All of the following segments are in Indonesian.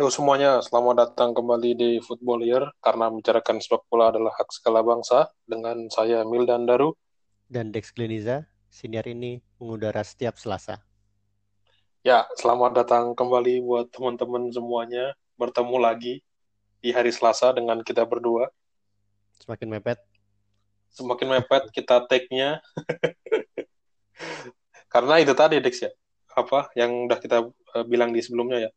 Halo semuanya, selamat datang kembali di Football Year karena membicarakan sepak bola adalah hak segala bangsa dengan saya Mildan Daru. dan Dex Gleniza. Siniar ini mengudara setiap Selasa. Ya, selamat datang kembali buat teman-teman semuanya. Bertemu lagi di hari Selasa dengan kita berdua. Semakin mepet. Semakin mepet kita take-nya. karena itu tadi Dex ya, apa yang udah kita eh, bilang di sebelumnya ya.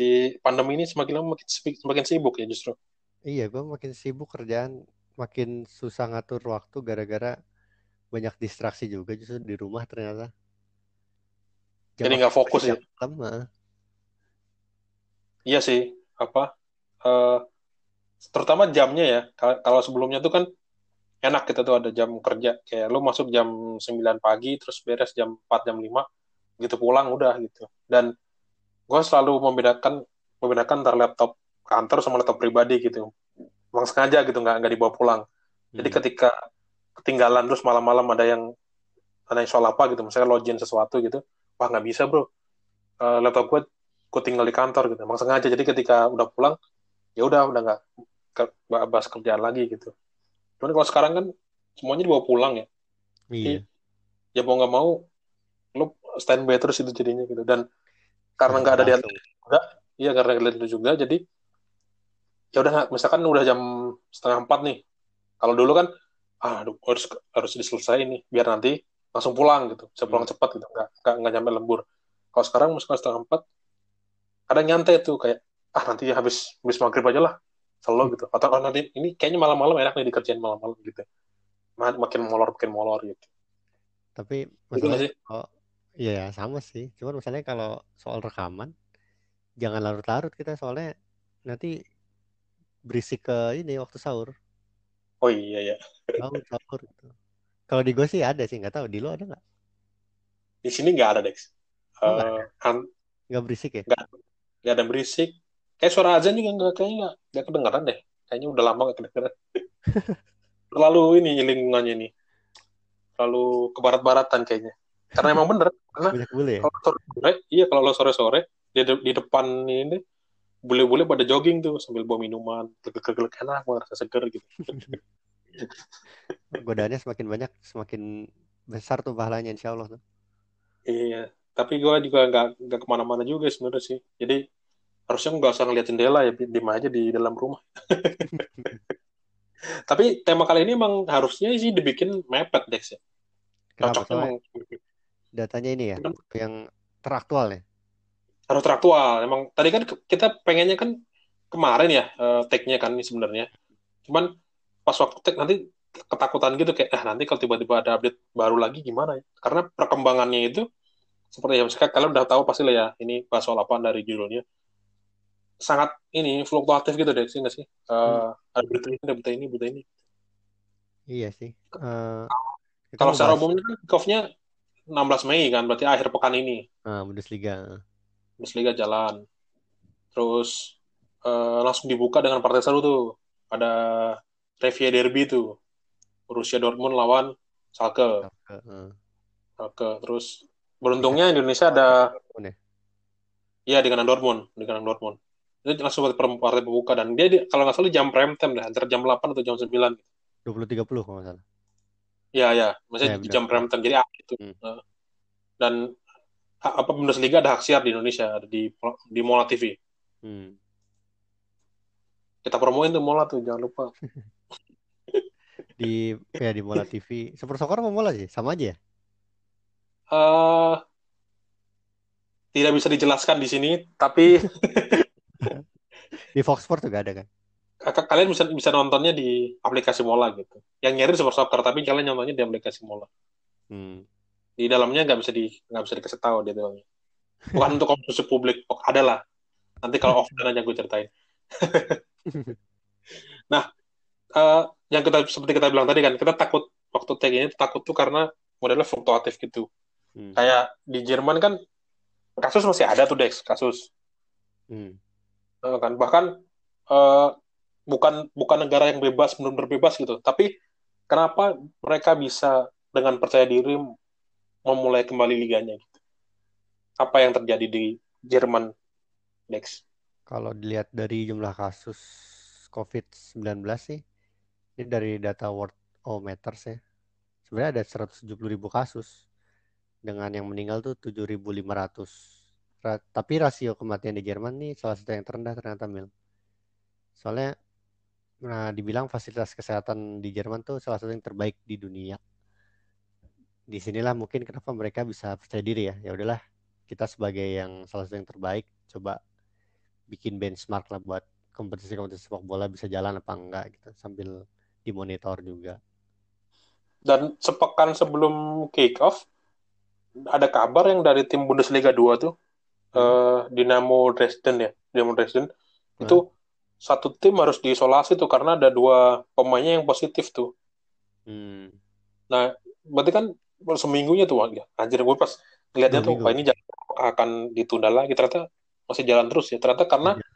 Di pandemi ini semakin lama makin, semakin sibuk ya justru. Iya, gue makin sibuk kerjaan, makin susah ngatur waktu gara-gara banyak distraksi juga justru di rumah ternyata. Jadi nggak fokus ya? Jam ah. Iya sih, apa eh terutama jamnya ya. Kal- Kalau sebelumnya tuh kan enak kita tuh ada jam kerja. Kayak lu masuk jam 9 pagi terus beres jam 4 jam 5 gitu pulang udah gitu. Dan gue selalu membedakan membedakan antara laptop kantor sama laptop pribadi gitu. Emang sengaja gitu nggak nggak dibawa pulang. Jadi Hmm. ketika ketinggalan terus malam-malam ada yang ada yang soal apa gitu, misalnya login sesuatu gitu, wah nggak bisa bro, Eh, laptop gue gue tinggal di kantor gitu, emang sengaja. Jadi ketika udah pulang, ya udah udah nggak ke- bahas kerjaan lagi gitu. Cuman kalau sekarang kan semuanya dibawa pulang ya, Iya. ya mau nggak mau lu standby terus itu jadinya gitu. Dan karena nggak ada di Langsung. Iya karena kalian itu juga jadi ya udah misalkan udah jam setengah empat nih. Kalau dulu kan ah aduh, harus harus diselesaikan nih biar nanti langsung pulang gitu. Bisa pulang Hmm. cepat gitu. Nggak, nggak, nggak nyampe lembur. Kalau sekarang misalkan setengah empat kadang nyantai tuh kayak ah nanti habis habis maghrib aja lah selalu gitu. Atau "Oh, nanti ini kayaknya malam-malam enak nih dikerjain malam-malam gitu. Ma- Makin molor makin molor gitu. Tapi Gitu masalahnya sih? kalau iya ya sama sih. Cuman misalnya kalau soal rekaman jangan larut-larut kita soalnya nanti berisik ke ini waktu sahur. Oh iya ya. Sahur, sahur gitu. Kalau di gue sih ada sih, nggak tahu di lo ada nggak? Di sini nggak ada Dex. Oh, nggak Eh, an- Nggak berisik ya? nggak nggak ada berisik kayak suara azan juga nggak kayaknya nggak nggak kedengeran deh kayaknya udah lama nggak kedengeran terlalu ini lingkungannya nih terlalu ke barat-baratan kayaknya karena emang bener karena Banyak bule ya? kalau sore sore iya kalau lo sore sore di, de- di depan ini bule-bule pada jogging tuh sambil bawa minuman gelek-gelek enak banget rasa seger gitu Godaannya semakin banyak, semakin besar tuh pahalanya insya Allah tuh. iya tapi gue juga nggak nggak ke mana-mana juga sebenarnya sih jadi harusnya nggak usah ngeliat jendela ya diem aja di dalam rumah tapi tema kali ini emang harusnya sih dibikin mepet Dex ya Kenapa? cocoknya emang datanya ini ya, yang teraktual ya. harus teraktual. Emang tadi kan kita pengennya kan kemarin ya eh, take-nya kan ini sebenarnya. Cuman pas waktu take nanti ketakutan gitu kayak ah nanti kalau tiba-tiba ada update baru lagi gimana ya? Karena perkembangannya itu seperti ya misalkan kalian udah tahu pasti lah ya ini bahas soal apa dari judulnya. Sangat ini fluktuatif gitu deh sih nggak sih? Eh, ada berita ini ada berita ini berita ini. Iya sih. Eh, kita kalau secara bahas umumnya kan kick-off-nya 16 Mei kan berarti akhir pekan ini ah, Bundesliga. Bundesliga jalan. Terus eh, langsung dibuka dengan partai seru tuh. Ada Revia Derby tuh. Borussia Dortmund lawan Schalke. Eh, Schalke. Terus bisa beruntungnya Indonesia ada ya. ya dengan Dortmund, dengan Dortmund. Itu langsung buat partai pembuka dan dia di- kalau nggak salah jam prime time dah, antara jam 8 atau jam 9. 20-30 kalau nggak salah. Ya ya, Ya maksudnya benar. jam prime time jadi ah, itu. Hmm. Dan apa Bundesliga ada hak siar di Indonesia, ada di di Mola TV. Hmm. Kita promoin tuh Mola tuh, jangan lupa. Di ya di Mola TV. Super Soccer apa Mola sih? Sama aja ya? eh tidak bisa dijelaskan di sini, tapi Di Fox Sports juga ada kan? kalian bisa bisa nontonnya di aplikasi Mola gitu. Yang nyari Super Soccer, tapi kalian nontonnya di aplikasi Mola. Hmm. Di dalamnya nggak bisa di nggak bisa dikasih tahu di dalamnya. Bukan untuk konsumsi publik, oh, ada lah. Nanti kalau offline aja gue ceritain. Nah, eh, yang kita seperti kita bilang tadi kan, kita takut waktu tag ini takut tuh karena modelnya fluktuatif gitu. Hmm. Kayak di Jerman kan kasus masih ada tuh Dex, kasus. Hmm. Eh, kan bahkan eh, bukan bukan negara yang bebas benar-benar bebas gitu tapi kenapa mereka bisa dengan percaya diri memulai kembali liganya gitu. Apa yang terjadi di Jerman next? Kalau dilihat dari jumlah kasus COVID-19 sih, ini dari data World Ometers ya. Sebenarnya ada 170 ribu kasus dengan yang meninggal tuh 7.500. Ra- tapi rasio kematian di Jerman nih salah satu yang terendah ternyata Mil. Soalnya nah dibilang fasilitas kesehatan di Jerman tuh salah satu yang terbaik di dunia. Di sinilah mungkin kenapa mereka bisa percaya diri ya. Ya udahlah, kita sebagai yang salah satu yang terbaik coba bikin benchmark lah buat kompetisi-kompetisi sepak bola bisa jalan apa enggak gitu sambil dimonitor juga. Dan sepekan sebelum kick off ada kabar yang dari tim Bundesliga 2 tuh eh, Dinamo Dresden ya, Dinamo Dresden itu satu tim harus diisolasi tuh karena ada dua pemainnya yang positif tuh. Hmm. Nah, berarti kan baru seminggunya tuh ya. Anjir gue pas ngeliatnya tuh, wah ini akan ditunda lagi. Ternyata masih jalan terus ya. Ternyata karena Iya.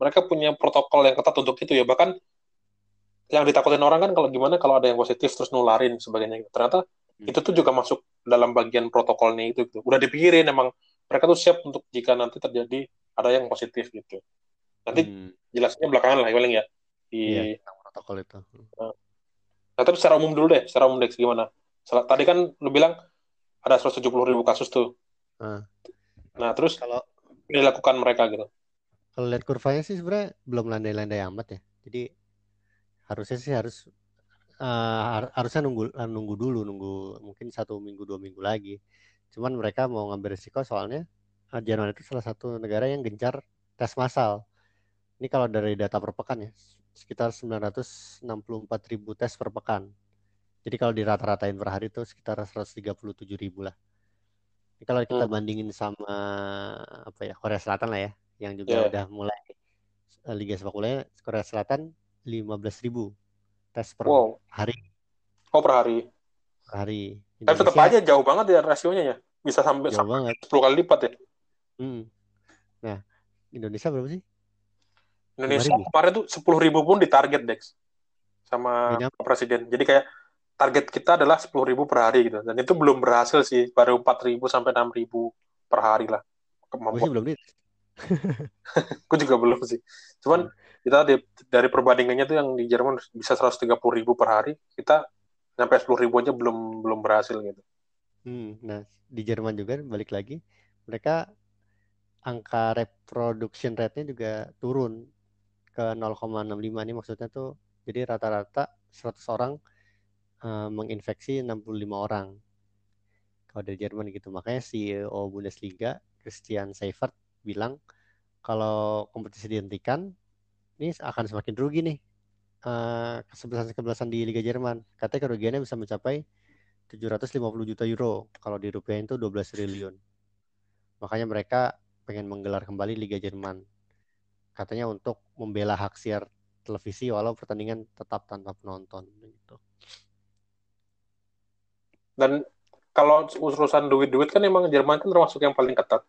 mereka punya protokol yang ketat untuk itu ya. Bahkan yang ditakutin orang kan kalau gimana kalau ada yang positif terus nularin sebagainya. Ternyata Hmm. itu tuh juga masuk dalam bagian protokolnya itu gitu. Udah dipikirin emang mereka tuh siap untuk jika nanti terjadi ada yang positif gitu. Nanti Hmm. jelasnya belakangan lah ya paling ya. Di tentang protokol itu. Nah, tapi secara umum dulu deh, secara umum Dex gimana? Tadi kan lu bilang ada 170 ribu kasus tuh. Ah. Nah, terus Kalau dilakukan mereka gitu. kalau lihat kurvanya sih sebenarnya belum landai-landai amat ya. Jadi harusnya sih harus har- harusnya nunggu nunggu dulu nunggu mungkin satu minggu dua minggu lagi. Cuman mereka mau ngambil risiko soalnya eh, Jerman itu salah satu negara yang gencar tes massal. Ini kalau dari data per pekan ya sekitar 964 ribu tes per pekan. Jadi kalau dirata-ratain per hari itu sekitar 137 ribu lah. Ini kalau kita Hmm. bandingin sama apa ya Korea Selatan lah ya, yang juga Iya. udah mulai eh, Liga sepak bolanya Korea Selatan 15 ribu tes per Wow. hari Oh, per hari. per hari. Tapi tetap Indonesia aja jauh banget ya rasionya ya. Bisa sampai jauh banget. 10 kali lipat ya. Hmm. Nah, Indonesia berapa sih? Indonesia 5.000. kemarin tuh 10 ribu pun ditarget Dex sama Presiden. Jadi kayak target kita adalah 10 ribu per hari gitu. Dan itu belum berhasil sih. Baru 4 ribu sampai 6 ribu per hari lah. Kemampuan. belum di Gue juga belum sih. Cuman kita di- dari perbandingannya tuh yang di Jerman bisa 130 ribu per hari. Kita sampai 10 ribu aja belum belum berhasil gitu. Hmm, nah di Jerman juga balik lagi mereka angka reproduction rate-nya juga turun ke 0,65 nih maksudnya tuh jadi rata-rata 100 orang eh, menginfeksi 65 orang. Kalau dari Jerman gitu. Makanya CEO Bundesliga Christian Seifert bilang kalau kompetisi dihentikan ini akan semakin rugi nih eh, kesebelasan-kesebelasan di Liga Jerman. Katanya kerugiannya bisa mencapai 750 juta euro. Kalau dirupiahin itu 12 triliun. Makanya mereka pengen menggelar kembali Liga Jerman. Katanya untuk membela hak siar televisi walau pertandingan tetap tanpa penonton gitu. Dan kalau urusan duit-duit kan emang Jerman kan termasuk yang paling ketat.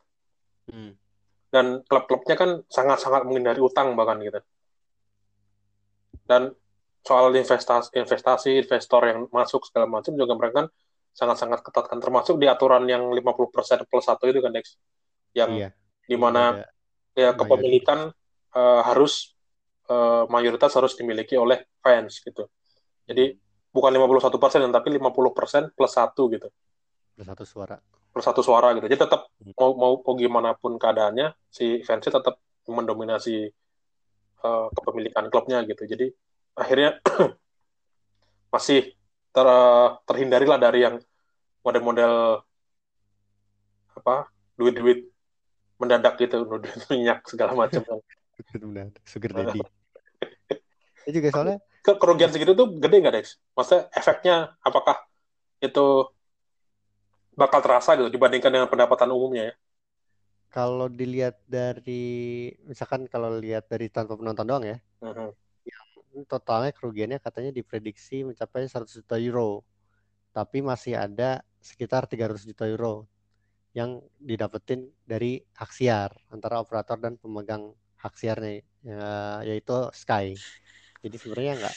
Hmm. Dan klub-klubnya kan sangat-sangat menghindari utang bahkan gitu. Dan soal investasi, investasi, investor yang masuk segala macam juga mereka kan sangat-sangat ketat kan termasuk di aturan yang 50% plus satu itu kan Dex. Yang Iya. di mana ya mayoritas. kepemilikan eh, harus eh, mayoritas harus dimiliki oleh fans gitu. Jadi bukan 51% tapi 50% plus satu gitu. Ada satu suara. plus satu suara gitu. Jadi tetap Hmm. mau mau mau gimana pun keadaannya si fansnya tetap mendominasi eh, kepemilikan klubnya gitu. Jadi akhirnya masih ter, terhindari lah dari yang model-model apa duit-duit mendadak gitu, duit minyak segala macam. Benar, sugar daddy. Itu juga soalnya Ke- Kerugian segitu tuh gede nggak Dex? Maksudnya efeknya apakah itu bakal terasa gitu dibandingkan dengan pendapatan umumnya ya? kalau dilihat dari misalkan kalau lihat dari tanpa penonton doang ya, Mhm. totalnya kerugiannya katanya diprediksi mencapai 100 juta euro. Tapi masih ada sekitar 300 juta euro yang didapetin dari hak siar antara operator dan pemegang hak siarnya ya, yaitu Sky. Jadi sebenarnya nggak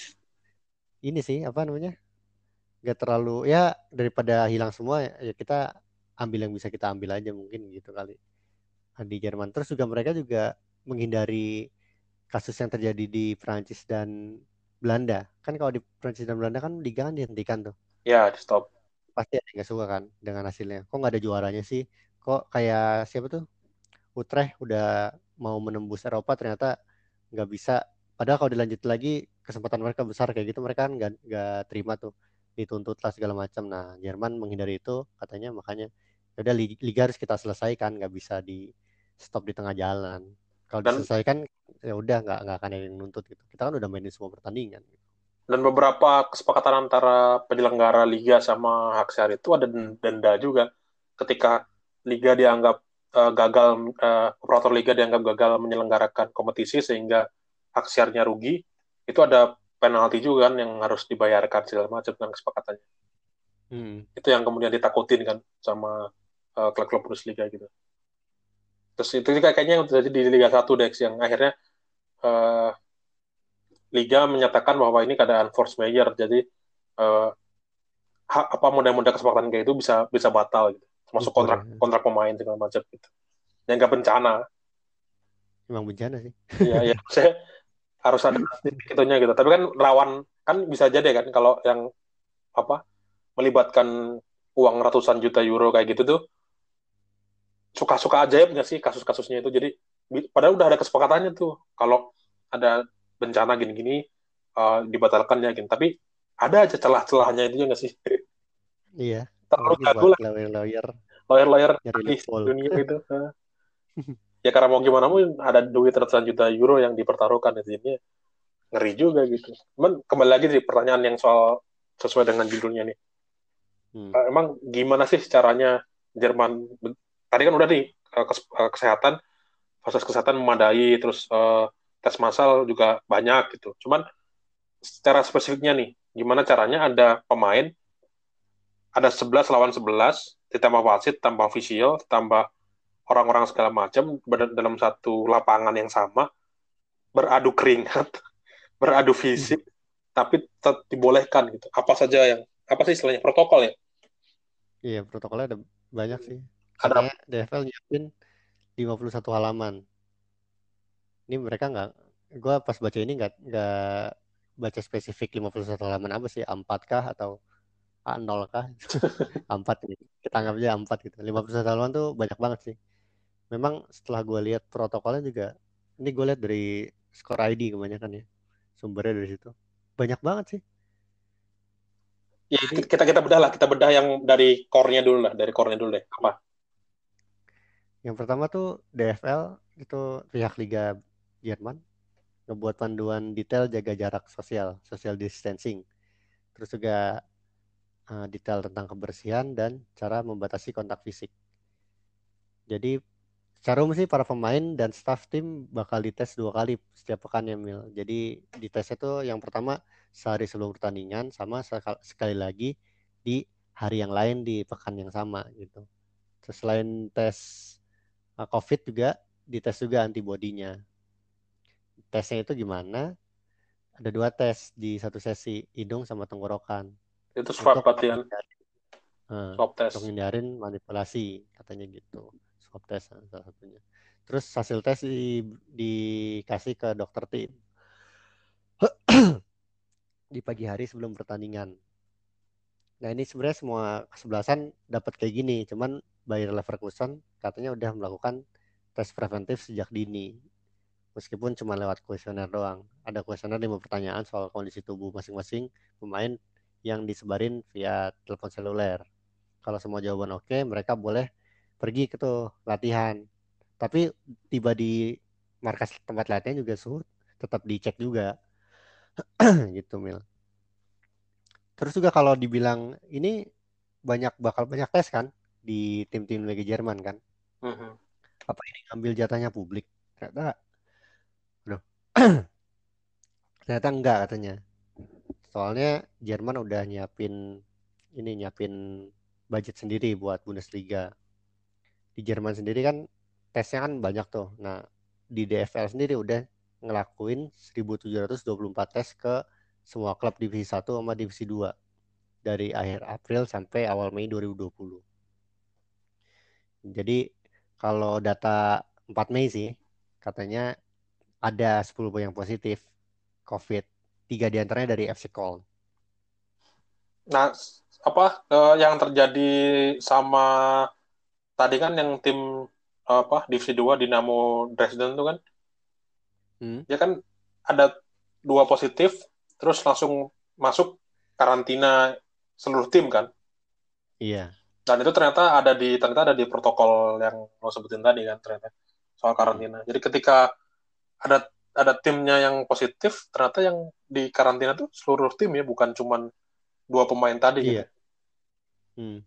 ini sih apa namanya nggak terlalu ya daripada hilang semua ya kita ambil yang bisa kita ambil aja mungkin gitu kali. Di Jerman. Terus juga mereka juga menghindari kasus yang terjadi di Prancis dan Belanda. Kan kalau di Prancis dan Belanda kan liga kan dihentikan tuh. Ya, di stop. pasti ada yang nggak suka kan dengan hasilnya. Kok nggak ada juaranya sih? Kok kayak siapa tuh? Utrecht udah mau menembus Eropa ternyata nggak bisa padahal kalau dilanjut lagi kesempatan mereka besar kayak gitu mereka kan nggak nggak terima tuh dituntut lah segala macam. Nah Jerman menghindari itu katanya makanya ya udah li- liga harus kita selesaikan nggak bisa di stop di tengah jalan. Kalau Dan- diselesaikan ya udah nggak nggak akan ada yang nuntut gitu. Kita kan udah mainin semua pertandingan Dan beberapa kesepakatan antara penyelenggara liga sama Haksiar itu ada den- denda juga. Ketika liga dianggap eh, gagal, eh, operator liga dianggap gagal menyelenggarakan kompetisi sehingga Haksiarnya rugi, itu ada penalti juga kan yang harus dibayarkan segala macam dengan kesepakatannya. Hmm. Itu yang kemudian ditakutin kan sama eh, klub-klub Bundesliga gitu. Terus itu juga kayaknya yang terjadi di Liga 1 Dex yang akhirnya eh, Liga menyatakan bahwa ini keadaan force majeure, jadi eh, ha- apa model-model kesepakatan kayak itu bisa bisa batal gitu, termasuk Betul, kontrak ya. kontrak pemain segala macam gitu. Yang nggak bencana, emang bencana sih ya ya saya harus ada itunya gitu. Tapi kan lawan kan bisa jadi kan kalau yang apa melibatkan uang ratusan juta euro kayak gitu tuh suka-suka ajaib nggak sih kasus-kasusnya itu. Jadi padahal udah ada kesepakatannya tuh kalau ada bencana gini-gini eh, dibatalkan ya gitu. Tapi ada aja celah-celahnya itu nggak sih? iya Terlalu jago lah lawyer-lawyer lawyer-lawyer nyari di loophole dunia itu. Ya karena mau gimana mau ada duit ratusan juta euro yang dipertaruhkan di sini ngeri juga gitu. Cuman kembali lagi sih pertanyaan yang soal sesuai dengan judulnya nih. Hmm. Eh, emang gimana sih caranya Jerman? Tadi kan udah nih eh, eh, kesehatan, fasilitas kesehatan memadai, terus eh, tes massal juga banyak gitu. Cuman secara spesifiknya nih, gimana caranya ada pemain ada 11 lawan 11 ditambah wasit, tambah official, tambah orang-orang segala macam dalam satu lapangan yang sama beradu keringat, beradu fisik, tapi tetap dibolehkan gitu. Apa saja yang apa sih istilahnya protokol ya? Iya, protokolnya ada banyak sih. Ada DFL nyiapin 51 halaman. Ini mereka nggak, gua pas baca ini nggak nggak baca spesifik 51 halaman apa sih, A4 kah atau A0 kah? A4 gitu. Kita anggap aja A4 gitu. 51 halaman tuh banyak banget sih. Memang setelah gua lihat protokolnya juga, ini gue lihat dari Score ID kebanyakan ya. Sumbernya dari situ. Banyak banget sih. ya Jadi- kita kita bedah lah, kita bedah yang dari core-nya dulu lah, dari core-nya dulu deh. Apa? Yang pertama tuh DFL itu pihak Liga Jerman ngebuat panduan detail jaga jarak sosial, social distancing. Terus juga eh, detail tentang kebersihan dan cara membatasi kontak fisik. Jadi secara umum sih para pemain dan staff tim bakal dites dua kali setiap pekan ya Mil. Jadi ditesnya tuh yang pertama sehari sebelum pertandingan sama sekal- sekali lagi di hari yang lain di pekan yang sama gitu. Terus selain tes uh, COVID juga dites juga antibodinya. Tesnya itu gimana? Ada dua tes di satu sesi, hidung sama tenggorokan. Itu swab hindarin- eh, swab test. untuk manipulasi katanya gitu. Swab test salah satunya. Terus hasil tes di, dikasih ke dokter tim di pagi hari sebelum pertandingan. Nah ini sebenarnya semua kesebelasan dapat kayak gini, cuman Bayer Leverkusen katanya udah melakukan tes preventif sejak dini. Meskipun cuma lewat kuesioner doang. Ada kuesioner lima pertanyaan soal kondisi tubuh masing-masing pemain yang disebarin via telepon seluler. Kalau semua jawaban oke, mereka boleh pergi ke tuh latihan. Tapi tiba di markas tempat latihan juga suhu tetap dicek juga. gitu Mil. Terus juga kalau dibilang ini banyak bakal banyak tes kan di tim-tim Liga Jerman kan. Mhm. Apa ini ngambil jatahnya publik? Ternyata aduh. Ternyata enggak katanya. Soalnya Jerman udah nyiapin ini nyiapin budget sendiri buat Bundesliga. Di Jerman sendiri kan tesnya kan banyak tuh. Nah, di DFL sendiri udah ngelakuin 1724 tes ke semua klub divisi 1 sama divisi 2. dari akhir April sampai awal Mei 2020. Jadi kalau data 4 Mei sih katanya ada 10 yang positif COVID. Tiga di antaranya dari FC Call. Nah, apa eh, yang terjadi sama tadi kan yang tim apa divisi 2 Dinamo Dresden itu kan Hmm. dia kan ada dua positif terus langsung masuk karantina seluruh tim kan Iya. dan itu ternyata ada di ternyata ada di protokol yang lo sebutin tadi kan ternyata soal karantina jadi ketika ada ada timnya yang positif ternyata yang di karantina tuh seluruh tim ya bukan cuman dua pemain tadi gitu. Iya. Hmm.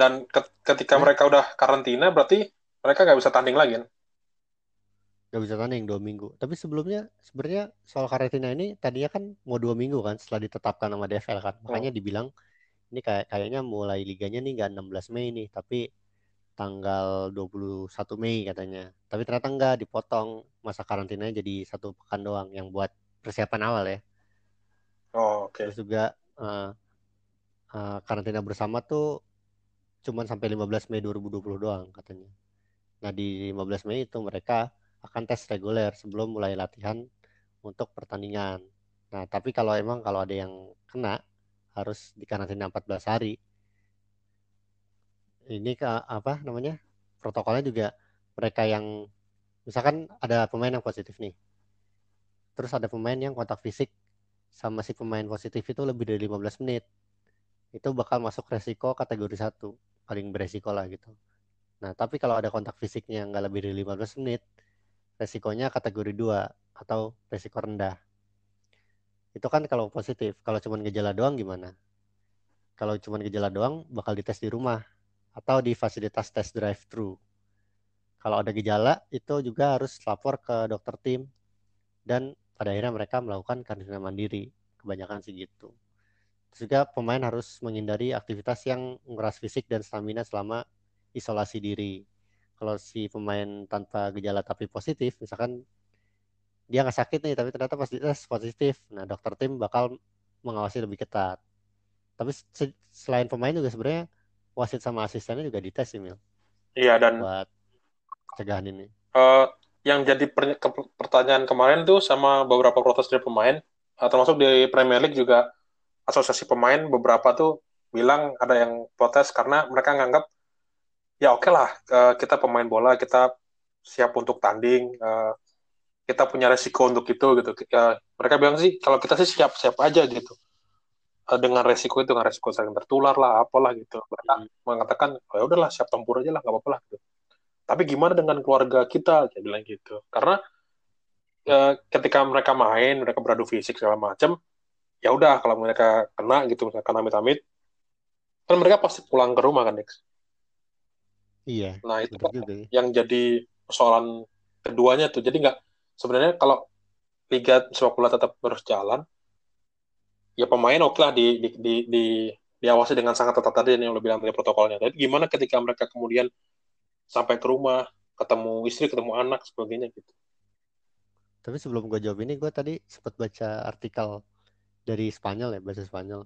Dan ke- ketika Hmm. mereka udah karantina berarti mereka nggak bisa tanding lagi kan Gak bisa tanding dua minggu. Tapi sebelumnya sebenarnya soal karantina ini tadinya kan mau dua minggu kan setelah ditetapkan sama DFL kan. Makanya dibilang ini kayak kayaknya mulai liganya nih nggak 16 Mei nih, tapi tanggal 21 Mei katanya. Tapi ternyata enggak dipotong masa karantinanya jadi satu pekan doang yang buat persiapan awal ya. oh oke Terus juga eh, eh, karantina bersama tuh cuman sampai 15 Mei 2020 doang katanya. Nah di 15 Mei itu mereka akan tes reguler sebelum mulai latihan untuk pertandingan. Nah tapi kalau emang kalau ada yang kena harus dikarantina 14 hari. Ini ke apa namanya protokolnya juga mereka yang misalkan ada pemain yang positif nih. Terus ada pemain yang kontak fisik sama si pemain positif itu lebih dari 15 menit itu bakal masuk resiko kategori satu paling beresiko lah gitu. Nah tapi kalau ada kontak fisiknya nggak lebih dari 15 menit resikonya kategori 2 atau resiko rendah. Itu kan kalau positif kalau cuma gejala doang gimana? Kalau cuma gejala doang bakal dites di rumah atau di fasilitas tes drive thru kalau ada gejala itu juga harus lapor ke dokter tim dan pada akhirnya mereka melakukan karantina mandiri. Kebanyakan sih gitu juga pemain harus menghindari aktivitas yang menguras fisik dan stamina selama isolasi diri. Kalau si pemain tanpa gejala tapi positif misalkan dia nggak sakit nih tapi ternyata pas dites positif nah dokter tim bakal mengawasi lebih ketat. Tapi se- selain pemain juga sebenarnya wasit sama asistennya juga dites sih Mil. Iya dan buat cegahan ini. Eh, yang jadi per- ke- pertanyaan kemarin tuh sama beberapa protes dari pemain, eh, termasuk di Premier League juga asosiasi pemain beberapa tuh bilang ada yang protes karena mereka nganggap ya oke lah eh, kita pemain bola kita siap untuk tanding, eh, kita punya resiko untuk itu gitu. Eh, mereka bilang sih kalau kita sih siap siap aja gitu dengan resiko itu dengan resiko saling tertular lah apalah gitu. Mereka mengatakan oh, ya udahlah siap tempur aja lah nggak apa-apa lah gitu. Tapi gimana dengan keluarga kita? Dia bilang gitu. Karena ketika mereka main, mereka beradu fisik segala macam, ya udah kalau mereka kena gitu, misalkan amit-amit, kan mereka pasti pulang ke rumah kan, Dex. iya Nah itu kan ya yang jadi persoalan keduanya tuh. Jadi nggak sebenarnya kalau liga sepak bola tetap terus jalan, ya pemain oke lah di, di, di, di diawasi dengan sangat ketat tadi yang lo bilang tadi protokolnya. Tapi gimana ketika mereka kemudian sampai ke rumah, ketemu istri, ketemu anak, sebagainya gitu. Tapi sebelum gue jawab ini, gue tadi sempat baca artikel dari Spanyol ya, bahasa Spanyol.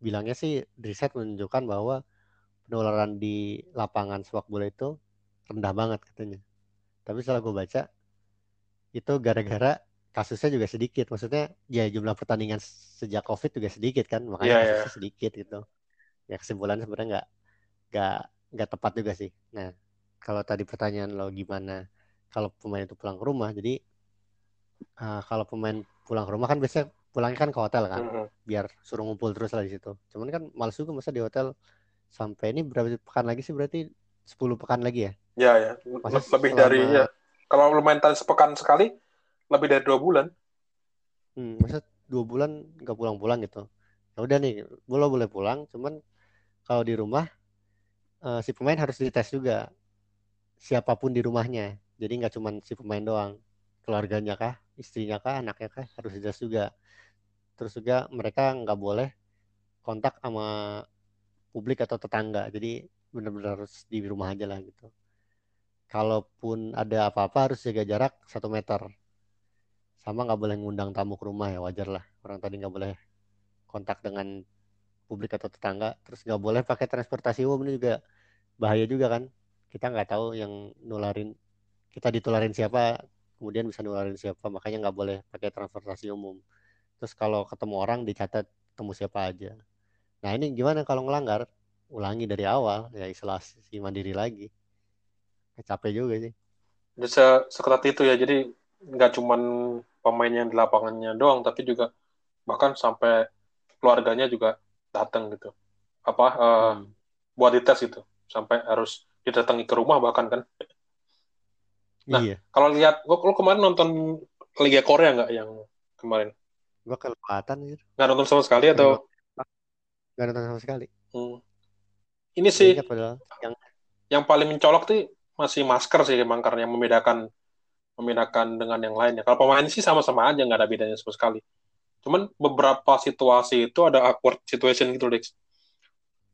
Bilangnya sih riset menunjukkan bahwa penularan di lapangan sepak bola itu rendah banget katanya. Tapi setelah gue baca, itu gara-gara kasusnya juga sedikit. Maksudnya ya jumlah pertandingan sejak COVID juga sedikit kan, makanya Iya, iya. kasusnya sedikit gitu. Ya kesimpulannya sebenarnya nggak nggak nggak tepat juga sih. Nah, kalau tadi pertanyaan lo gimana kalau pemain itu pulang ke rumah, jadi uh, kalau pemain pulang ke rumah kan biasanya pulangnya kan ke hotel kan, Mm-mm. biar suruh ngumpul terus lah di situ. Cuman kan males juga masa di hotel sampai ini berapa pekan lagi sih berarti 10 pekan lagi ya? Ya, ya. Masa Le- lebih selama- dari ya. Kalau lu main tadi sepekan sekali, lebih dari dua bulan. Hmm, masa dua bulan nggak pulang-pulang gitu. Ya udah nih, boleh boleh pulang, cuman kalau di rumah eh, si pemain harus dites juga siapa pun di rumahnya. Jadi nggak cuman si pemain doang, keluarganya kah, istrinya kah, anaknya kah harus dites juga. Terus juga mereka nggak boleh kontak sama publik atau tetangga. Jadi benar-benar harus di rumah aja lah gitu. Kalaupun ada apa-apa harus jaga jarak satu meter. Sama nggak boleh ngundang tamu ke rumah ya wajar lah. Orang tadi nggak boleh kontak dengan publik atau tetangga. Terus nggak boleh pakai transportasi umum ini juga bahaya juga kan. Kita nggak tahu yang nularin kita ditularin siapa kemudian bisa nularin siapa. Makanya nggak boleh pakai transportasi umum terus kalau ketemu orang dicatat ketemu siapa aja. Nah ini gimana kalau ngelanggar? Ulangi dari awal ya isolasi mandiri lagi. Capek juga sih. Bisa seketat itu ya. Jadi nggak cuman pemain yang di lapangannya doang tapi juga bahkan sampai keluarganya juga datang gitu. Apa uh, Hmm. buat dites gitu. Sampai harus didatangi ke rumah bahkan kan. Nah. iya. kalau lihat lo, lo kemarin nonton Liga Korea nggak yang kemarin gua kelewatan gitu nggak nonton sama sekali atau nggak nonton sama sekali Hmm. ini sih padahal yang yang paling mencolok tuh masih masker sih emang karena yang membedakan membedakan dengan yang lainnya. Kalau pemain sih sama-sama aja nggak ada bedanya sama sekali. Cuman beberapa situasi itu ada awkward situation gitu, Dex.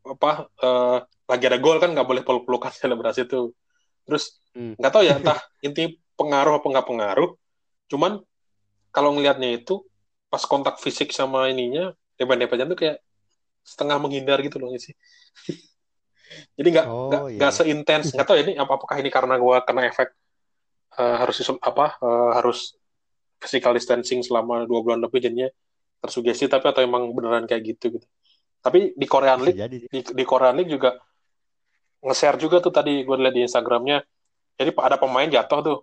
Apa eh, lagi ada gol kan nggak boleh peluk-pelukan selebrasi itu. Terus Hmm. nggak tahu ya entah inti pengaruh apa nggak pengaruh. Cuman kalau ngelihatnya itu pas kontak fisik sama ininya depan-depannya tuh kayak setengah menghindar gitu loh sih. Jadi nggak Oh, nggak iya. nggak seintens nggak tahu ya ini apa apakah ini karena gua kena efek eh, harus apa eh, harus physical distancing selama dua bulan lebih jadinya tersugesti tapi atau emang beneran kayak gitu gitu. Tapi di Korean League jadi di, di Korean League juga nge-share juga tuh tadi gue lihat di Instagramnya. Jadi ada pemain jatuh tuh.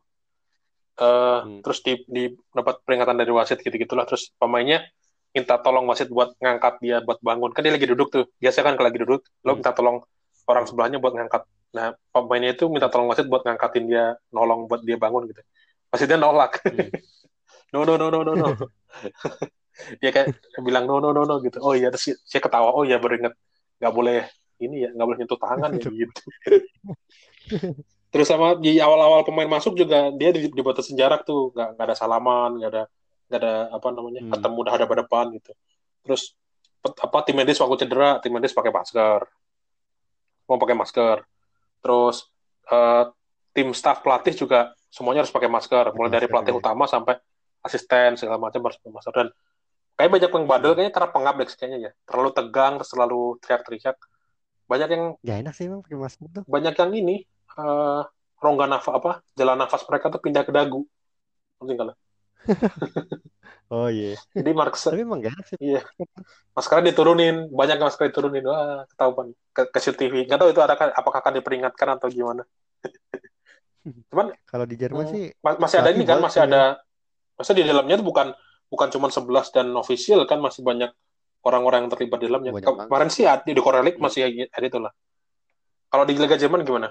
Eh, Hmm. terus di, di dapat peringatan dari wasit gitu-gitulah. Terus pemainnya minta tolong wasit buat ngangkat dia buat bangun. Kan dia lagi duduk tuh. Biasa kan kalau lagi duduk lo Hmm. minta tolong orang sebelahnya buat ngangkat. Nah pemainnya itu minta tolong wasit buat ngangkatin dia nolong buat dia bangun gitu. Wasitnya nolak. Hmm. no no no no no no. Dia kayak bilang no no no no gitu. Oh iya terus saya ketawa oh iya baru inget nggak boleh ini ya nggak boleh nyentuh tangan ya gitu terus sama di awal-awal pemain masuk juga dia di, dibatasin jarak tuh. Nggak nggak ada salaman nggak ada nggak ada apa namanya Hmm. ketemu udah hadapan depan gitu. Terus apa tim medis waktu cedera tim medis pakai masker. Mau pakai masker. Terus eh, tim staff pelatih juga semuanya harus pakai masker. Mulai dari pelatih iya. utama sampai asisten segala macam harus pakai masker. Dan kayak banyak yang badel kayaknya karena pengap deh kayaknya ya. Terlalu tegang terus terlalu teriak-teriak. Banyak yang Gak enak sih emang pakai masker tuh. banyak yang ini eh, rongga nafas apa jalan nafas mereka tuh pindah ke dagu nggak lo? Oh iya. jadi Marx Tapi emang gak sih. Iya. maskernya diturunin banyak yang masker diturunin wah ketahuan ke, ke CCTV nggak tahu itu ada apakah akan diperingatkan atau gimana cuman Kalau di Jerman Hmm. sih ma- masih ada ini kan masih ya. ada masa di dalamnya itu bukan bukan cuma 11 dan official kan masih banyak orang-orang yang terlibat di dalamnya Banyak banget. kemarin sih ada- di Korea League masih ada itu lah kalau di Liga Jerman gimana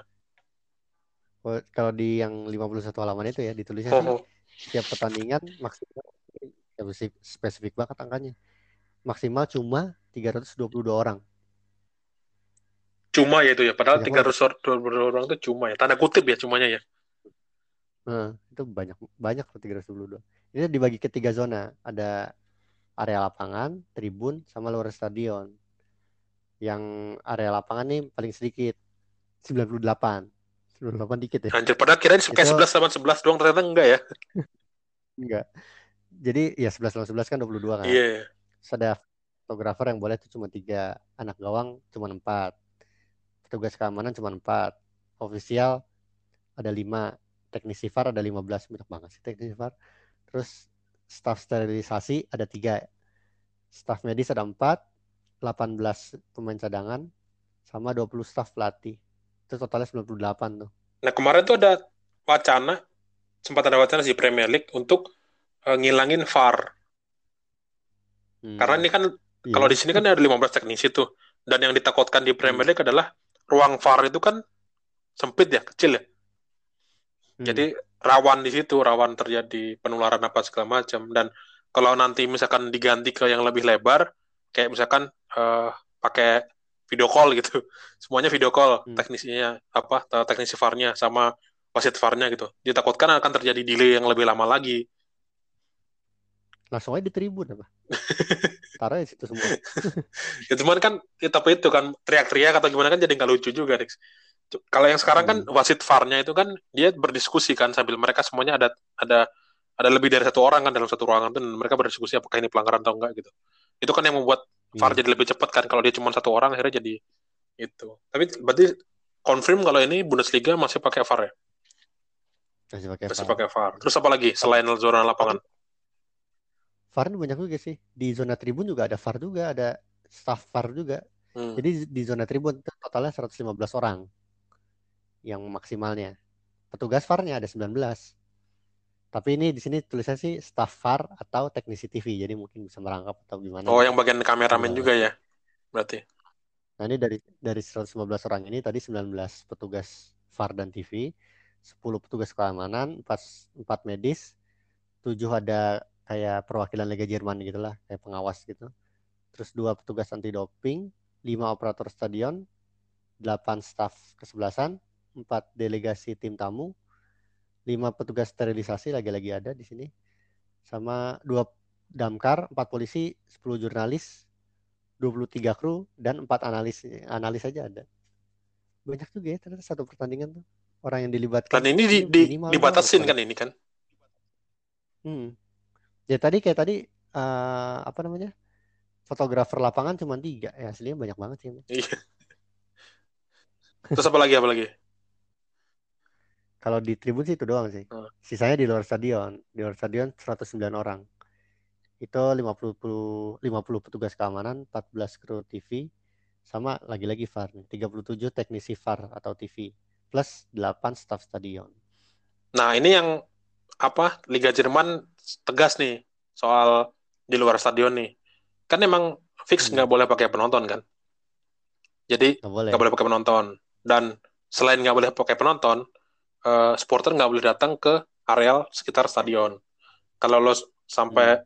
kalau di yang 51 halaman itu ya ditulisnya sih setiap pertandingan maksimal ya spesifik, banget angkanya. Maksimal cuma 322 orang. cuma ya itu ya padahal tiga resort dua orang itu cuma ya tanda kutip ya cumanya ya Nah, itu banyak banyak loh 322. Ini dibagi ke tiga zona. Ada area lapangan, tribun, sama luar stadion. Yang area lapangan nih paling sedikit. 98. 98 dikit ya. anjir padahal kirain kayak Itu- 11 sama 11 doang ternyata enggak ya Enggak. Jadi ya 11 lawan 11 kan 22 kan. iya Terus ada fotografer yang boleh tuh cuma tiga, anak gawang cuma empat, petugas keamanan cuma empat, ofisial ada lima, teknisi VAR ada 15 banyak banget sih teknisi VAR. Terus staf sterilisasi ada tiga, staf medis ada empat, 18 pemain cadangan, sama 20 staf pelatih. Itu totalnya 98 tuh. Nah kemarin tuh ada wacana, sempat ada wacana di Premier League untuk eh, ngilangin VAR. Hmm. Karena ini kan Iya. kalau di sini kan ada 15 teknisi tuh. Dan yang ditakutkan di Premier League adalah ruang VAR itu kan sempit ya, kecil ya. Hmm. Jadi rawan di situ, rawan terjadi penularan apa segala macam. Dan kalau nanti misalkan diganti ke yang lebih lebar, kayak misalkan eh, pakai video call gitu, semuanya video call, Hmm. teknisinya apa, teknisi VAR-nya sama wasit VAR-nya gitu. Ditakutkan akan terjadi delay yang lebih lama lagi. langsung aja di tribun apa? Taruh di situ semua. Ya cuman kan, ya, tapi itu kan teriak-teriak atau gimana kan jadi nggak lucu juga. C- Kalau yang sekarang kan Hmm. wasit VAR-nya itu kan dia berdiskusi kan sambil mereka semuanya ada ada ada lebih dari satu orang kan dalam satu ruangan dan mereka berdiskusi apakah ini pelanggaran atau enggak gitu. Itu kan yang membuat VAR Iya. jadi lebih cepat kan kalau dia cuma satu orang akhirnya jadi itu. Tapi berarti confirm kalau ini Bundesliga masih pakai VAR ya? Masih pakai Masih VAR. pakai VAR. Terus apa lagi selain zona lapangan? VAR ini banyak juga sih. Di zona tribun juga ada VAR juga, ada staff VAR juga. Hmm. Jadi di zona tribun totalnya 115 orang yang maksimalnya. Petugas VAR-nya ada 19. Tapi ini di sini tulisannya sih staff VAR atau teknisi TV. Jadi mungkin bisa merangkap atau gimana. Oh, gitu. yang bagian kameramen juga ya? Berarti. Nah ini dari dari 115 orang ini tadi 19 petugas VAR dan TV, 10 petugas keamanan, 4, 4 medis, 7 ada kayak perwakilan Liga Jerman gitulah, kayak pengawas gitu. Terus dua petugas anti doping, 5 operator stadion, 8 staf kesebelasan, 4 delegasi tim tamu, 5 petugas sterilisasi lagi-lagi ada di sini. Sama 2 damkar, 4 polisi, 10 jurnalis, 23 kru dan 4 analis analis saja ada. Banyak juga ya ternyata satu pertandingan tuh orang yang dilibatkan. Dan ini di, di, dibatasin kan ini kan? Hmm. Ya tadi kayak tadi eh, apa namanya? Fotografer lapangan cuma tiga ya aslinya banyak banget sih. Iya. Terus apa lagi apa lagi? Kalau di tribun sih itu doang sih. Hmm. Sisanya di luar stadion. Di luar stadion 109 orang. Itu 50 50 petugas keamanan, 14 kru TV, sama lagi-lagi VAR nih. 37 teknisi VAR atau TV plus 8 staf stadion. Nah, ini yang apa Liga Jerman tegas nih soal di luar stadion nih. Kan emang fix Hmm. nggak boleh pakai penonton kan? Jadi Nggak boleh. boleh pakai penonton. Dan selain nggak boleh pakai penonton, eh, supporter nggak boleh datang ke areal sekitar stadion. Kalau lo sampai Hmm.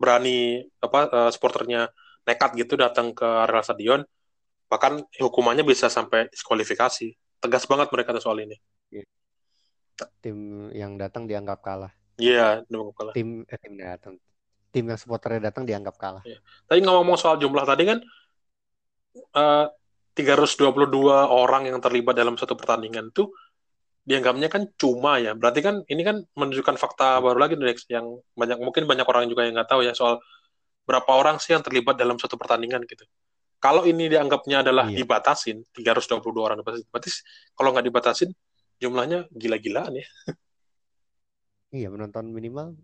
berani apa eh, supporternya nekat gitu datang ke areal stadion, bahkan hukumannya bisa sampai diskualifikasi. Tegas banget mereka tuh soal ini. Tim yang datang dianggap kalah. Iya, udah kalah. Tim eh, tim yang datang. Tim yang supporternya datang dianggap kalah. Tadi ngomong soal jumlah tadi kan eh 322 orang yang terlibat dalam satu pertandingan itu dianggapnya kan cuma ya. Berarti kan ini kan menunjukkan fakta baru lagi nih, Dex, yang banyak mungkin banyak orang juga yang nggak tahu ya soal berapa orang sih yang terlibat dalam satu pertandingan gitu. Kalau ini dianggapnya adalah Iya. dibatasin 322 orang dibatasin, berarti kalau nggak dibatasin jumlahnya gila-gilaan ya. Iya, penonton minimal.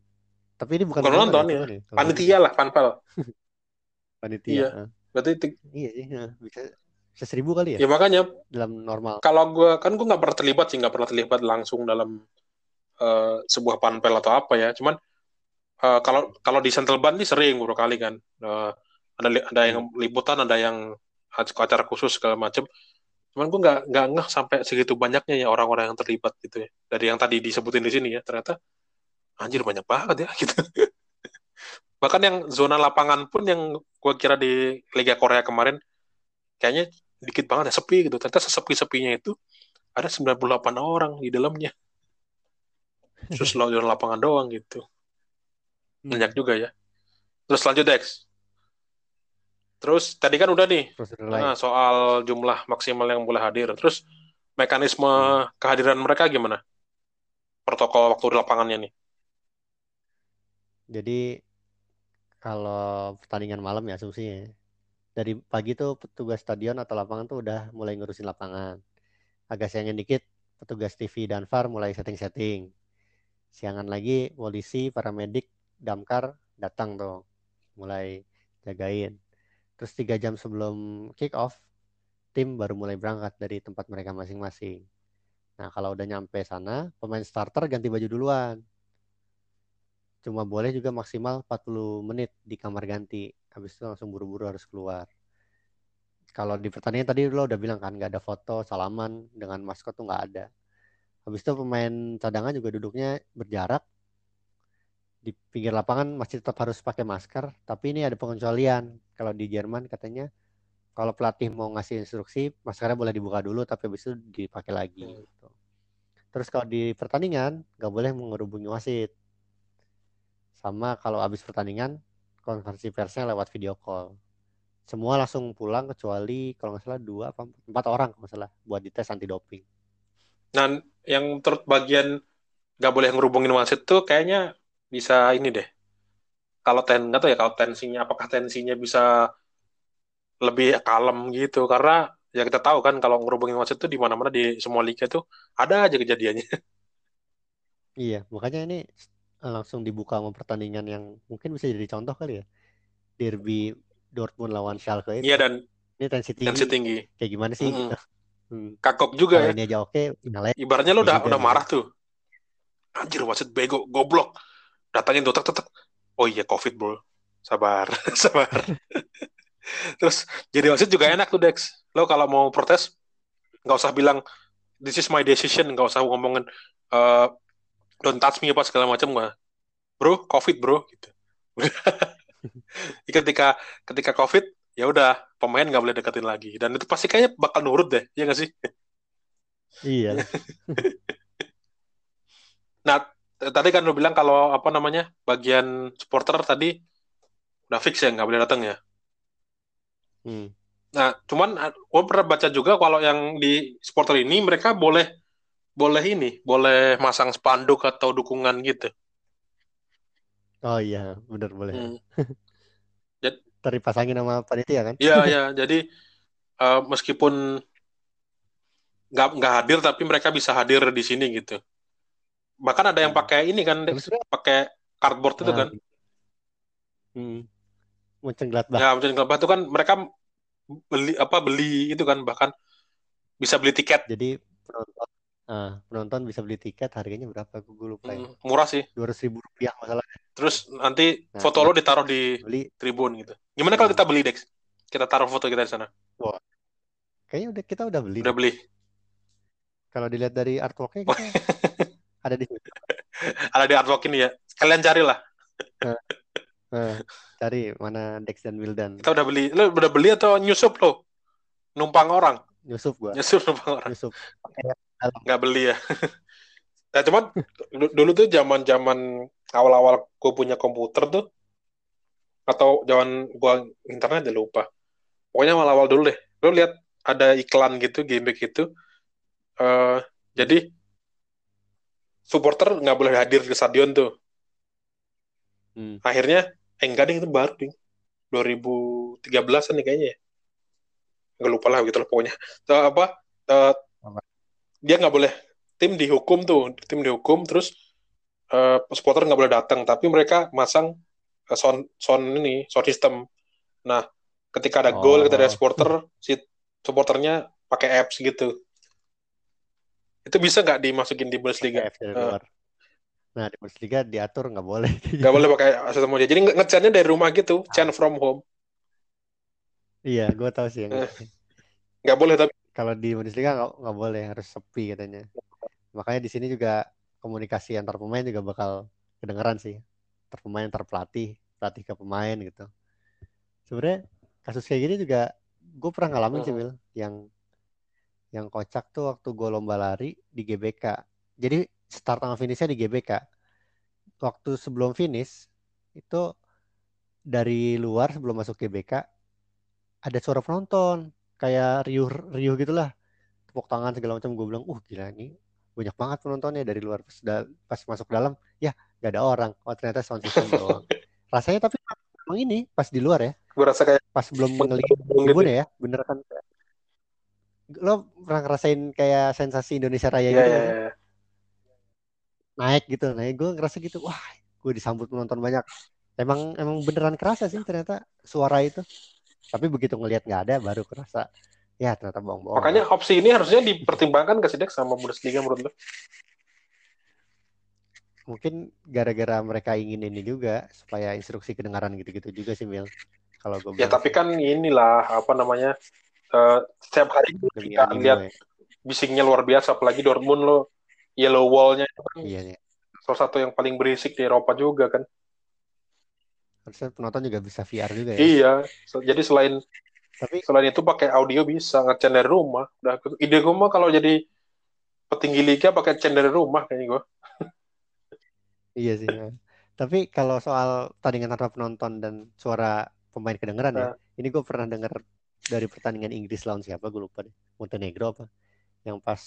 Tapi ini bukan Bukan penonton ya, ya. Panitia lah, panpel. Panitia. Iya. ah. Berarti ti- Iya sih, ah. bisa seribu kali ya? Ya makanya. Dalam normal. kalau gue kan gue nggak pernah terlibat sih nggak pernah terlibat langsung dalam eh, sebuah panpel atau apa ya. Cuman eh, kalau kalau di Central Band ini sering beberapa kali kan. Eh, ada ada yang liputan ada yang acara khusus segala macam cuman gue nggak nggak ngeh sampai segitu banyaknya ya orang-orang yang terlibat gitu ya. Dari yang tadi disebutin di sini ya ternyata anjir banyak banget ya gitu. Bahkan yang zona lapangan pun yang gue kira di Liga Korea kemarin kayaknya dikit banget ya sepi gitu. Ternyata sesepi-sepinya itu ada 98 orang di dalamnya. Terus lo di lapangan doang gitu. Hmm. banyak juga ya. Terus lanjut Dex. Terus tadi kan udah nih. Nah, soal jumlah maksimal yang boleh hadir. Terus mekanisme kehadiran mereka gimana? Protokol waktu di lapangannya nih. Jadi kalau pertandingan malam ya asumsinya. Dari pagi tuh petugas stadion atau lapangan tuh udah mulai ngurusin lapangan. Agak siangin dikit petugas TV dan VAR mulai setting-setting. Siangan lagi polisi, paramedik, damkar datang tuh. Mulai jagain. Terus tiga jam sebelum kick off, tim baru mulai berangkat dari tempat mereka masing-masing. Nah kalau udah nyampe sana, pemain starter ganti baju duluan cuma boleh juga maksimal 40 menit di kamar ganti. Habis itu langsung buru-buru harus keluar. Kalau di pertandingan tadi lo udah bilang kan nggak ada foto salaman dengan maskot tuh nggak ada. Habis itu pemain cadangan juga duduknya berjarak di pinggir lapangan masih tetap harus pakai masker. Tapi ini ada pengecualian. Kalau di Jerman katanya kalau pelatih mau ngasih instruksi maskernya boleh dibuka dulu tapi habis itu dipakai lagi. Hmm. gitu. Terus kalau di pertandingan nggak boleh menghubungi wasit sama kalau habis pertandingan konferensi persnya lewat video call. Semua langsung pulang kecuali kalau nggak salah dua apa empat, orang kalau nggak salah buat dites anti doping. Dan yang turut bagian nggak boleh ngerubungin wasit tuh kayaknya bisa ini deh. Kalau ten nggak tahu ya kalau tensinya apakah tensinya bisa lebih kalem gitu? Karena ya kita tahu kan kalau ngerubungin wasit itu di mana-mana di semua liga tuh ada aja kejadiannya. Iya, makanya ini langsung dibuka sama pertandingan yang mungkin bisa jadi contoh kali ya. Derby Dortmund lawan Schalke itu. Iya dan Ini tensi tinggi. tensi tinggi. Kayak gimana sih Mm-mm. gitu. Hmm. Kakok juga Kalau ya. ini aja oke, finalnya Ibaratnya lo udah juga udah nih. marah tuh. Anjir wasit bego, goblok. Datangin tuh tek tek tek. Oh iya Covid, Bro. Sabar, sabar. Terus jadi wasit juga enak tuh Dex. Lo kalau mau protes nggak usah bilang this is my decision, nggak usah ngomongin eh, don't touch me apa segala macam nggak. Bro, Covid, Bro gitu. ketika ketika Covid ya udah pemain nggak boleh deketin lagi dan itu pasti kayaknya bakal nurut deh, ya nggak sih? Iya. Nah, tadi kan lu bilang kalau apa namanya bagian supporter tadi udah fix ya nggak boleh datang ya. Hmm. Nah, cuman gue pernah baca juga kalau yang di supporter ini mereka boleh boleh ini, boleh masang spanduk atau dukungan gitu. Oh iya, bener boleh. Hmm. Ntar dipasangin sama panitia kan? Iya, ya. Jadi eh, meskipun nggak nggak hadir tapi mereka bisa hadir di sini gitu. Bahkan ada yang Hmm. pakai ini kan, pakai cardboard itu nah, kan. hmm. Mönchengladbach. Ya, Mönchengladbach itu kan mereka beli apa beli itu kan bahkan bisa beli tiket Jadi penonton, ah, penonton bisa beli tiket harganya berapa? Gue lupa ya. Hmm, murah sih. Dua ratus ribu rupiah masalah. Terus nanti Nah, foto lo ditaruh di beli. tribun gitu. Gimana kalau kita beli Dex? Kita taruh foto kita di sana. Kayaknya udah kita udah beli. Udah beli. Kalau dilihat dari artworknya kita ada di. Ada di artwork ini ya. Kalian carilah. Nah, cari mana Dex dan Wildan. Kita udah beli. Lo udah beli atau nyusup lo? Numpang orang. Nyusup gua. Nyusup numpang orang. Nyusup. Nggak beli ya. Nah, cuman du- dulu tuh zaman-zaman awal-awal gue punya komputer tuh atau zaman gua internet ya lupa. Pokoknya awal-awal dulu deh. Lo lihat ada iklan gitu, game gitu. Eh, jadi supporter nggak boleh hadir ke stadion tuh. Hmm. Akhirnya, eh enggak deh itu baru ding. 2013an nih kayaknya ya. Nggak lupa lah gitu lah pokoknya. Eh, apa? Apa? Dia nggak boleh tim dihukum tuh, tim dihukum terus eh, supporter nggak boleh datang, tapi mereka masang eh, sound sound ini sound system. Nah, ketika ada gol, ketika ada Oh. supporter, si supporternya pakai apps gitu. Itu bisa nggak dimasukin di Bundesliga? Luar. Nah, di Bundesliga diatur nggak boleh. Nggak boleh pakai sistem aja. Jadi nge- ngechatnya dari rumah gitu, Ah. chat from home. Iya, gue tahu sih. Nggak boleh tapi kalau di Bundesliga nggak nggak boleh harus sepi katanya. Makanya di sini juga komunikasi antar pemain juga bakal kedengeran sih. Antar pemain, antar pelatih, pelatih ke pemain gitu. Sebenarnya kasus kayak gini juga gue pernah ngalamin sih. Will, yang yang kocak tuh waktu gue lomba lari di GBK. Jadi start sama finishnya di GBK. Waktu sebelum finish itu dari luar sebelum masuk GBK ada suara penonton kayak riuh riuh gitulah. Tepuk tangan segala macam gue bilang uh gila ini banyak banget penontonnya dari luar pas, da- pas masuk dalam. Ya gak ada orang. Oh ternyata sound system doang. Rasanya tapi emang ini pas di luar ya. Gue rasa kayak pas belum ngelihat gitu. tribun ya. bener kan lo pernah ngerasain kayak sensasi Indonesia Raya Iya, gitu sih? iya. naik gitu naik. Gue ngerasa gitu wah gue disambut penonton banyak. Emang emang beneran kerasa sih ternyata suara itu tapi begitu ngelihat nggak ada baru kerasa ya ternyata bohong-bohong. Makanya opsi ini harusnya dipertimbangkan ke Sidek sama Bundesliga menurut lo. mungkin gara-gara mereka ingin ini juga supaya instruksi kedengaran gitu-gitu juga sih Mil. Kalau gue Ya bilang tapi kan inilah apa namanya eh, setiap hari demi kita anime lihat bisingnya luar biasa apalagi Dortmund lo yellow wall-nya. Itu kan iya. Nih salah satu yang paling berisik di Eropa juga kan. Harusnya penonton juga bisa VR juga ya Iya, jadi selain tapi selain itu pakai audio bisa ngecen dari rumah. Udah ide gue mah kalau jadi petinggi liga pakai cen dari rumah kayaknya gue. iya sih ya. tapi kalau soal tandingan tanpa penonton dan suara pemain kedengeran ya Nah. ini gue pernah dengar dari pertandingan Inggris lawan siapa gue lupa deh Montenegro apa yang pas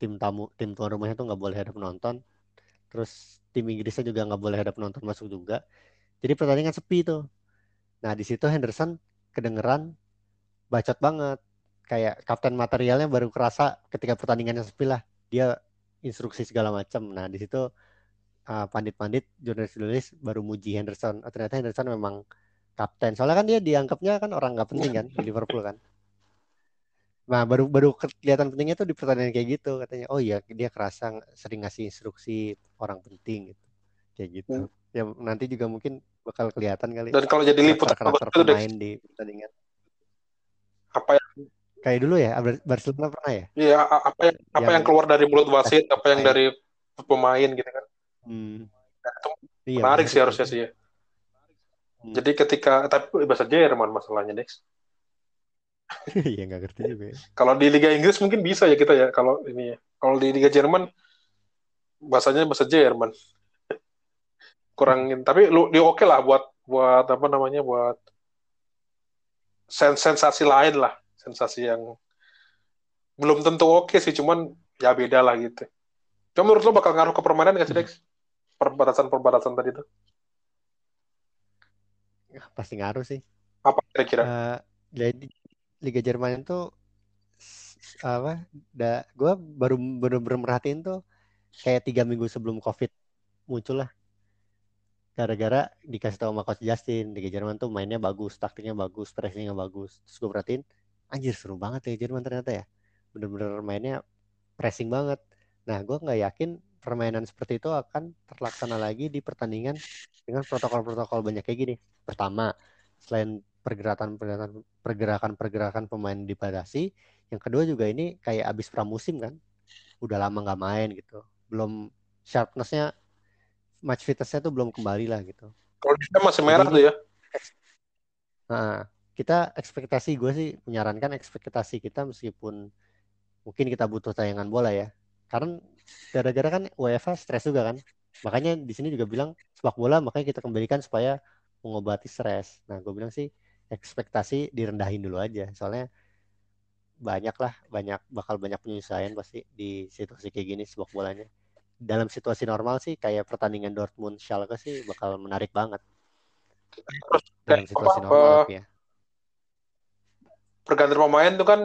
tim tamu tim tuan rumahnya tuh nggak boleh ada penonton terus tim Inggrisnya juga nggak boleh ada penonton masuk juga jadi pertandingan sepi tuh nah di situ Henderson kedengeran bacot banget. Kayak kapten materialnya baru kerasa ketika pertandingannya sepi lah. Dia instruksi segala macam. Nah, di situ uh, pandit-pandit jurnalis-jurnalis baru muji Henderson. Oh, ternyata Henderson memang kapten. Soalnya kan dia dianggapnya kan orang nggak penting kan di Liverpool kan. Nah, baru baru kelihatan pentingnya tuh di pertandingan kayak gitu katanya. Oh iya, dia kerasa sering ngasih instruksi orang penting gitu. Kayak gitu. Ya nanti juga mungkin bakal kelihatan kali Dan kalau jadi liputan karakter pemain di pertandingan. apa yang Kayak dulu ya, Bar- Barcelona pernah ya? iya, apa yang apa Yang- yang keluar dari mulut wasit, apa yang Pemain. dari pemain gitu kan. Hmm. Nah, itu Iya, menarik menarik sih harusnya sih ya. Hmm. Jadi ketika tapi bahasa Jerman masalahnya Dex. Iya nggak ngerti juga. ya. Kalau di Liga Inggris mungkin bisa ya kita ya kalau ini ya. Kalau di Liga Jerman bahasanya bahasa Jerman. Kurangin tapi lu di oke lah buat buat apa namanya buat sen- sensasi lain lah, sensasi yang belum tentu oke sih, cuman ya beda lah gitu. Cuma menurut lo bakal ngaruh ke permainan nggak sih Dex? Perbatasan-perbatasan tadi itu. Pasti ngaruh sih. Apa kira-kira? Eh, jadi Liga Jerman itu apa? Da, gue baru bener-bener merhatiin tuh kayak tiga minggu sebelum COVID muncul lah. Gara-gara dikasih tahu sama Coach Justin, Liga Jerman tuh mainnya bagus, taktiknya bagus, pressingnya bagus. Terus gue perhatiin, anjir seru banget ya Jerman ternyata ya. Bener-bener mainnya pressing banget. Nah, gue nggak yakin permainan seperti itu akan terlaksana lagi di pertandingan dengan protokol-protokol banyak kayak gini. Pertama, selain pergerakan-pergerakan pergerakan-pergerakan pemain dibatasi, yang kedua juga ini kayak abis pramusim kan, udah lama nggak main gitu, belum sharpness-nya, match fitness-nya tuh belum kembali lah gitu. Kalau sana masih merah Jadi tuh ya. Nah, kita ekspektasi gue sih menyarankan ekspektasi kita meskipun mungkin kita butuh tayangan bola ya, karena gara-gara kan UEFA stres juga kan, makanya di sini juga bilang sepak bola makanya kita kembalikan supaya mengobati stres. Nah, gue bilang sih ekspektasi direndahin dulu aja, soalnya banyak lah, banyak bakal banyak penyesuaian pasti di situasi kayak gini sepak bolanya. Dalam situasi normal sih kayak pertandingan Dortmund Schalke sih bakal menarik banget. Dalam situasi apa, normal eh, tapi ya. pergantian pemain tuh kan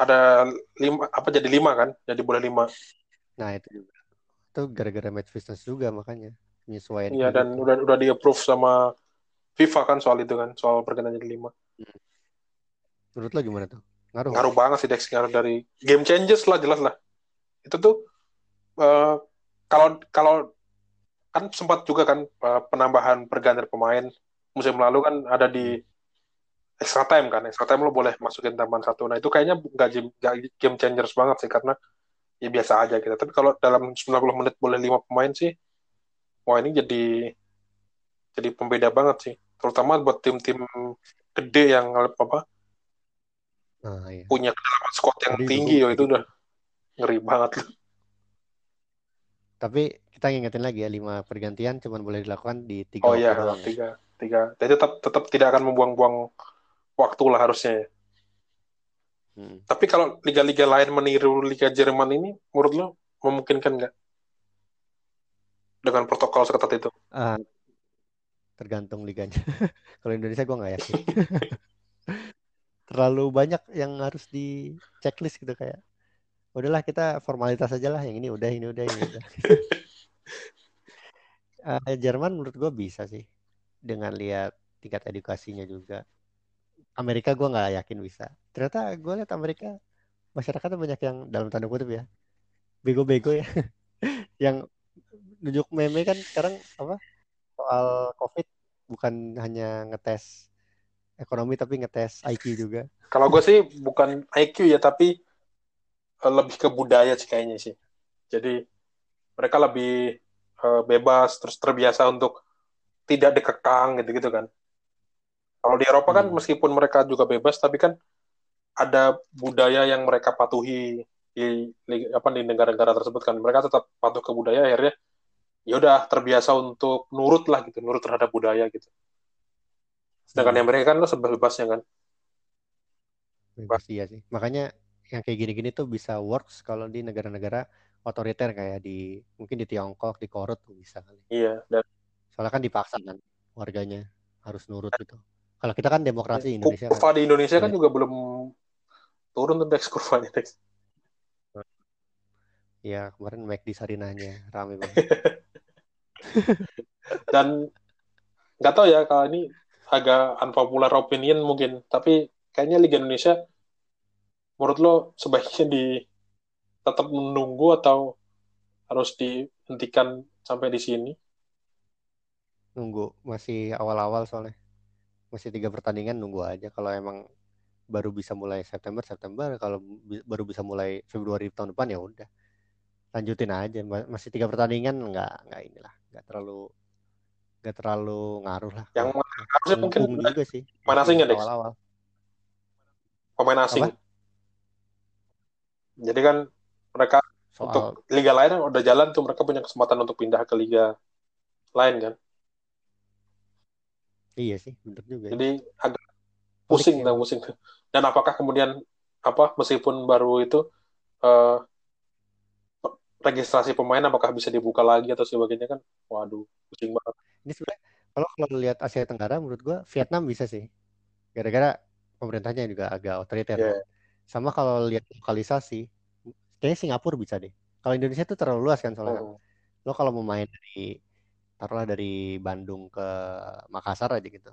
ada lima apa jadi lima kan? Jadi boleh lima. Nah, itu juga. Itu gara-gara match fitness juga makanya penyesuaian iya kayak dan udah udah di approve sama FIFA kan soal itu kan soal pergantian jadi lima. Menurut lo gimana tuh? Ngaruh ngaruh banget sih Dex ngaruh dari game changes lah jelas lah. Itu tuh eh, kalau kalau kan sempat juga kan eh, penambahan pergantian pemain musim lalu kan ada di extra time kan extra time lo boleh masukin tambahan satu. Nah itu kayaknya nggak game, nggak game changers banget sih karena ya biasa aja gitu. Tapi kalau dalam 90 menit boleh lima pemain sih wah ini jadi jadi pembeda banget sih. Terutama buat tim-tim gede yang apa Nah, iya. punya kedalaman squad yang tinggi oh itu udah ngeri banget Tapi kita ngingetin lagi ya, lima pergantian cuma boleh dilakukan di tiga oh iya doang ya. tiga tiga jadi tetap tetap tidak akan membuang-buang waktu lah harusnya ya. Hmm. tapi kalau liga-liga lain meniru liga Jerman ini menurut lo memungkinkan nggak dengan protokol seketat itu Ah, tergantung liganya. Kalau Indonesia gue nggak yakin. Terlalu banyak yang harus di checklist gitu kayak. Udahlah kita formalitas aja lah. Yang ini udah, ini udah, ini udah. Eh, Jerman menurut gue bisa sih. Dengan lihat tingkat edukasinya juga. Amerika gue nggak yakin bisa. Ternyata gue lihat Amerika masyarakatnya banyak yang dalam tanda kutip ya. Bego-bego ya. yang nunjuk meme kan sekarang apa soal COVID bukan hanya ngetes ekonomi tapi ngetes IQ juga. kalau gue sih bukan IQ ya tapi lebih ke budaya sih kayaknya sih jadi mereka lebih eh, bebas terus terbiasa untuk tidak dikekang gitu-gitu kan kalau di Eropa kan Hmm. meskipun mereka juga bebas tapi kan ada budaya yang mereka patuhi di, di- apa di negara-negara tersebut kan mereka tetap patuh ke budaya akhirnya ya udah terbiasa untuk nurut lah gitu nurut terhadap budaya gitu sedangkan Hmm. yang mereka kan lo sebebas-bebasnya kan Bebas iya sih. Makanya yang kayak gini-gini tuh bisa works kalau di negara-negara otoriter kayak di mungkin di Tiongkok, di Korut tuh bisa kali. iya dan Soalnya kan dipaksa kan warganya harus nurut gitu. Kalau kita kan demokrasi Indonesia kurva kan. di Indonesia kan Iya. juga belum turun tuh Dex kurvanya Dex. Ya kemarin Mac di Sarinanya rame banget. Dan nggak tahu ya kalau ini agak unpopular opinion mungkin, tapi kayaknya Liga Indonesia menurut lo sebaiknya di tetap menunggu atau harus dihentikan sampai di sini? Nunggu masih awal-awal soalnya. Masih tiga pertandingan nunggu aja. Kalau emang baru bisa mulai September September, kalau bi- baru bisa mulai Februari tahun depan ya udah lanjutin aja. Ma- Masih tiga pertandingan nggak nggak inilah, nggak terlalu nggak terlalu ngaruh lah. Yang harusnya mungkin juga sih. Pemain masih asing ya, Dex? Awal-awal. pemain asing. Apa? Jadi kan mereka Soal untuk liga lain kan udah jalan tuh mereka punya kesempatan untuk pindah ke liga lain kan. iya sih, bener juga. ya. Jadi agak pusing emang. pusing. Dan apakah kemudian apa meskipun baru itu eh, registrasi pemain apakah bisa dibuka lagi atau sebagainya kan? Waduh, pusing banget. Ini sebenarnya kalau kalau lihat Asia Tenggara menurut gua Vietnam bisa sih. Gara-gara pemerintahnya juga agak otoriter kan. Sama kalau lihat lokalisasi, kayaknya Singapura bisa deh. Kalau Indonesia tuh terlalu luas kan soalnya kan. Hmm. Lo kalau mau main dari taruhlah dari Bandung ke Makassar aja gitu.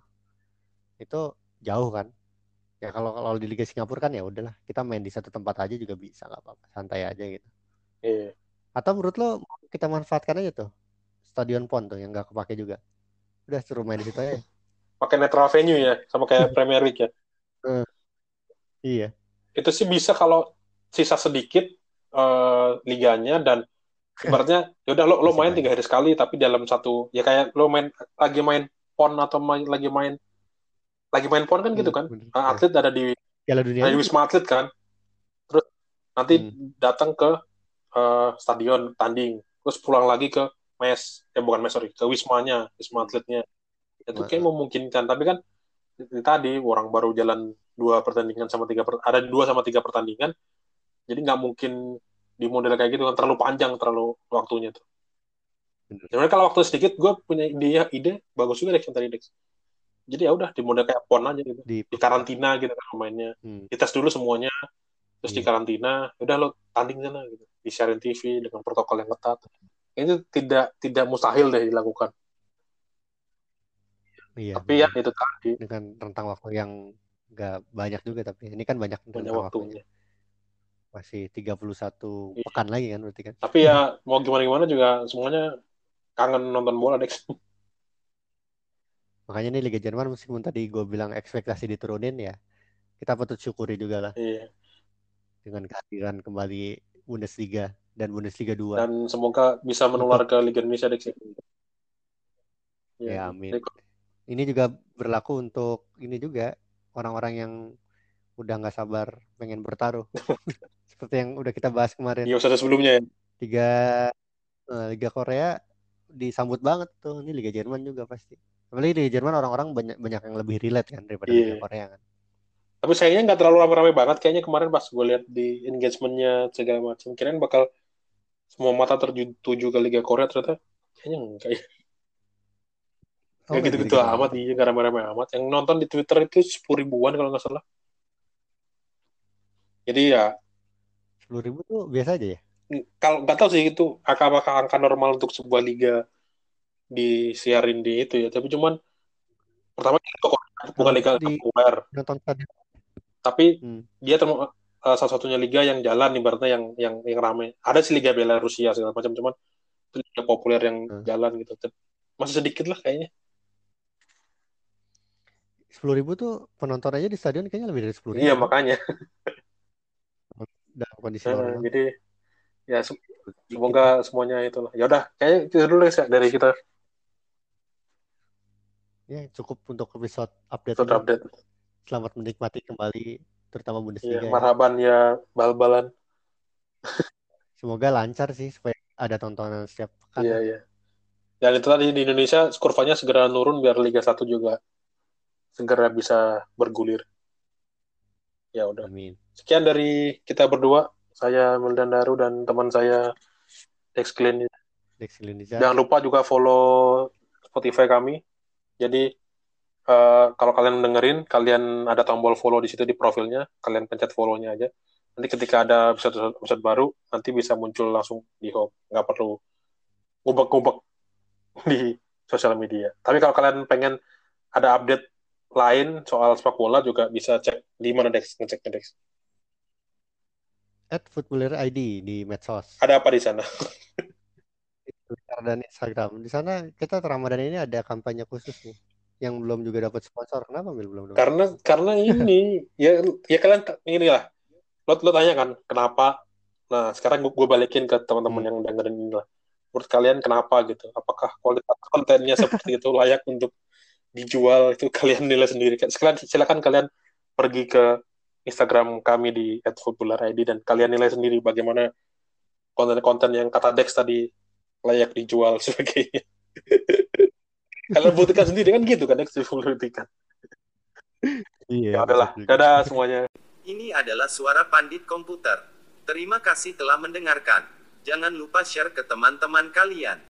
Itu jauh kan. Ya kalau kalau di Liga Singapura kan ya udahlah, kita main di satu tempat aja juga bisa nggak apa-apa, santai aja gitu. Iya. Atau menurut lo kita manfaatkan aja tuh Stadion PON tuh yang nggak kepake juga. Udah suruh main di situ aja. Pakai netral venue ya, sama kayak Premier League ya. Iya. Itu sih bisa kalau sisa sedikit eh, liganya dan ibaratnya ya udah lo lo main tiga hari sekali tapi dalam satu ya kayak lo main lagi main pon atau main, lagi main lagi main pon kan gitu Hmm, kan? bener. Eh, atlet ada di Piala Dunia. Ada di aja wisma atlet kan. Terus nanti Hmm. datang ke eh, stadion tanding. Terus pulang lagi ke mes. Ya bukan mes sorry ke wismanya wisma atletnya. Itu kayak memungkinkan. Tapi kan tadi orang baru jalan dua pertandingan sama tiga per- ada dua sama tiga pertandingan jadi nggak mungkin di model kayak gitu kan terlalu panjang terlalu waktunya tuh. Sebenarnya kalau waktu sedikit gue punya ide ide bagus juga Dex yang tadi Dex. Jadi ya udah di model kayak pon aja gitu. Di di karantina gitu kan pemainnya. Hmm, dites dulu semuanya terus di Iya. karantina udah lo tanding sana gitu. Di siaran TV dengan protokol yang ketat. Itu tidak tidak mustahil deh dilakukan. Iya. tapi ya itu tadi. Dengan rentang waktu yang nggak banyak juga tapi ini kan banyak rentang waktunya. waktunya Masih 31 Iya. pekan lagi kan berarti kan. tapi ya mau gimana gimana juga semuanya kangen nonton bola Dex Makanya nih Liga Jerman meskipun tadi gue bilang ekspektasi diturunin ya, kita patut syukuri juga lah iya dengan kehadiran kembali Bundesliga dan Bundesliga 2. dan semoga bisa menular ke Liga Indonesia Dex Ya, amin. Jadi, Ini juga berlaku untuk ini juga orang-orang yang udah nggak sabar pengen bertaruh. Seperti yang udah kita bahas kemarin. di episode sebelumnya ya Liga eh, Liga Korea disambut banget tuh. Ini Liga Jerman juga pasti. Apalagi Liga Jerman orang-orang banyak banyak yang lebih relate kan daripada Iya. Liga Korea kan. tapi sayangnya nggak terlalu rame-rame banget kayaknya kemarin pas gue lihat di engagementnya segala macam kirain bakal semua mata tertuju ke Liga Korea ternyata kayaknya enggak ya Oh, nggak gitu-gitu gitu-gitu amat iya nggak rame-rame amat. Yang nonton di Twitter itu sepuluh ribuan kalau nggak salah. Jadi ya Sepuluh ribu tuh biasa aja ya. kalau nggak tahu sih itu angka apakah angka normal untuk sebuah liga disiarin di itu ya. Tapi cuman pertama itu bukan liga di- populer. Nonton tapi Hmm. dia term eh, satu-satunya liga yang jalan ibaratnya yang yang yang rame. Ada sih liga Belarusia segala macam cuman liga populer yang Hmm. jalan gitu. Masih sedikit lah kayaknya Sepuluh ribu tuh penonton aja di stadion kayaknya lebih dari sepuluh ribu. iya makanya Dalam kondisi Eh, normal. jadi ya se- semoga semuanya itulah ya udah kayaknya itu dulu ya dari kita Ya cukup untuk episode update episode ini. update Selamat menikmati kembali terutama Bundesliga. ya. marhaban ya bal-balan Semoga lancar sih supaya ada tontonan setiap pekan. iya iya dan itu tadi di Indonesia kurvanya segera turun biar Liga 1 juga segera bisa bergulir ya udah Amin. sekian dari kita berdua saya Mildan Daru dan teman saya Dex Glenn Dex jangan lupa juga follow Spotify kami jadi eh, kalau kalian dengerin, kalian ada tombol follow di situ di profilnya, kalian pencet follow-nya aja. Nanti ketika ada episode, episode baru, nanti bisa muncul langsung di home. Nggak perlu ngubek-ngubek di sosial media. Tapi kalau kalian pengen ada update lain soal sepak bola juga bisa cek di mana Dex, ngeceknya Dex. At Footballer ID di medsos. Ada apa di sana? Twitter dan Instagram. Di sana kita Ramadan ini ada kampanye khusus nih yang belum juga dapat sponsor. Kenapa Mil belum dapat? Karena karena ini ya ya kalian inilah. Lo lo tanya kan kenapa? Nah, sekarang gue balikin ke teman-teman Hmm. yang dengerin ini lah. Menurut kalian kenapa gitu? Apakah kualitas kontennya seperti itu layak untuk dijual? Itu kalian nilai sendiri. Sekalian silakan kalian pergi ke Instagram kami di @footballerid dan kalian nilai sendiri bagaimana konten-konten yang kata Dex tadi layak dijual sebagainya. kalian buktikan sendiri kan gitu kan Dex buktikan. Iya. Ya betul juga. Dadah semuanya. Ini adalah suara pandit komputer. Terima kasih telah mendengarkan. Jangan lupa share ke teman-teman kalian.